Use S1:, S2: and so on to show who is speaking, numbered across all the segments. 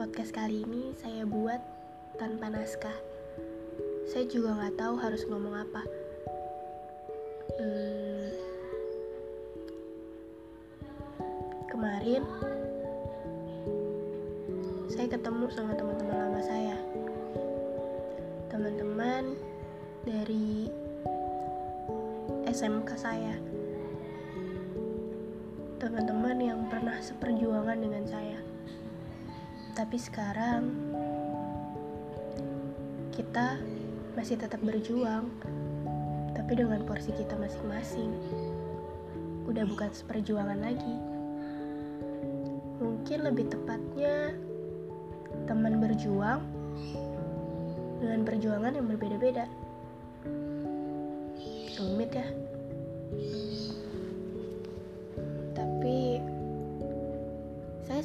S1: Podcast kali ini saya buat tanpa naskah. Saya juga nggak tahu harus ngomong apa. Hmm, kemarin saya ketemu sama teman-teman lama saya. Teman-teman dari SMK saya. Teman-teman yang pernah seperjuangan dengan saya. Tapi sekarang kita masih tetap berjuang, tapi dengan porsi kita masing-masing. Udah bukan seperjuangan lagi. Mungkin lebih tepatnya teman berjuang dengan perjuangan yang berbeda-beda. Rumit ya.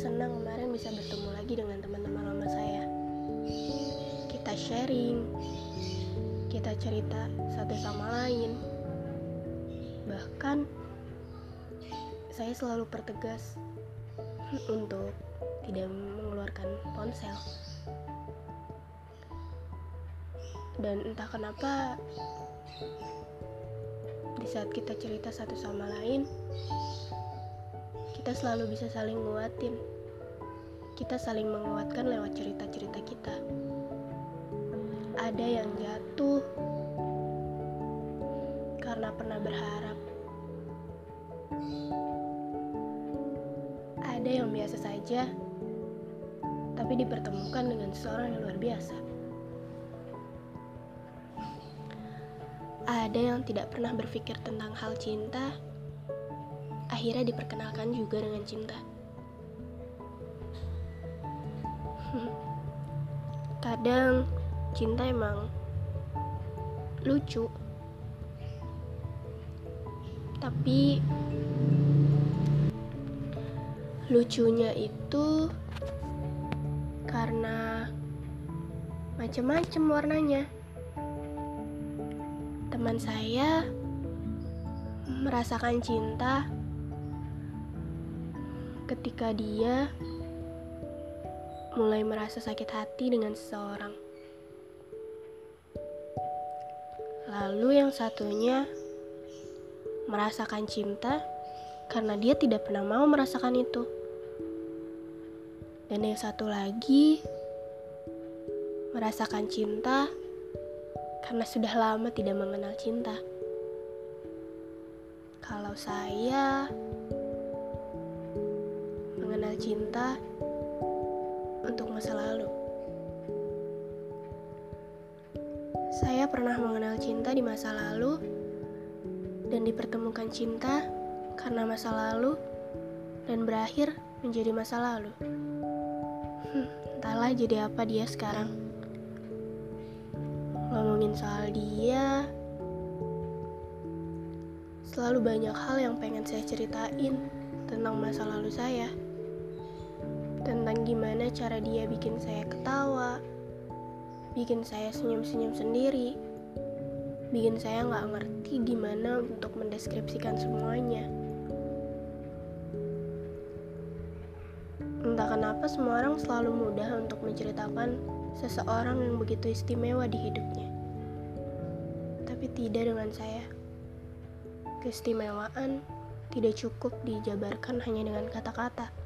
S1: Senang kemarin bisa bertemu lagi dengan teman-teman lama saya. Kita sharing, kita cerita satu sama lain. Bahkan saya selalu pertegas untuk tidak mengeluarkan ponsel. Dan entah kenapa di saat kita cerita satu sama lain, kita selalu bisa saling nguatin. Kita saling menguatkan lewat cerita-cerita kita. Ada yang jatuh karena pernah berharap. Ada yang biasa saja, tapi dipertemukan dengan seseorang yang luar biasa. Ada yang tidak pernah berpikir tentang hal cinta, akhirnya diperkenalkan juga dengan cinta. Kadang cinta emang lucu, tapi lucunya itu karena macam-macam warnanya. Teman saya merasakan cinta ketika dia mulai merasa sakit hati dengan seseorang. Lalu yang satunya merasakan cinta karena dia tidak pernah mau merasakan itu. Dan yang satu lagi merasakan cinta karena sudah lama tidak mengenal cinta. Kalau saya mengenal cinta untuk masa lalu. Saya pernah mengenal cinta di masa lalu dan dipertemukan cinta karena masa lalu dan berakhir menjadi masa lalu. Hmm, entahlah jadi apa dia sekarang. Ngomongin soal dia, selalu banyak hal yang pengen saya ceritain tentang masa lalu saya. Tentang gimana cara dia bikin saya ketawa, bikin saya senyum-senyum sendiri, bikin saya nggak ngerti gimana untuk mendeskripsikan semuanya. Entah kenapa semua orang selalu mudah untuk menceritakan seseorang yang begitu istimewa di hidupnya. Tapi tidak dengan saya. Keistimewaan tidak cukup dijabarkan hanya dengan kata-kata.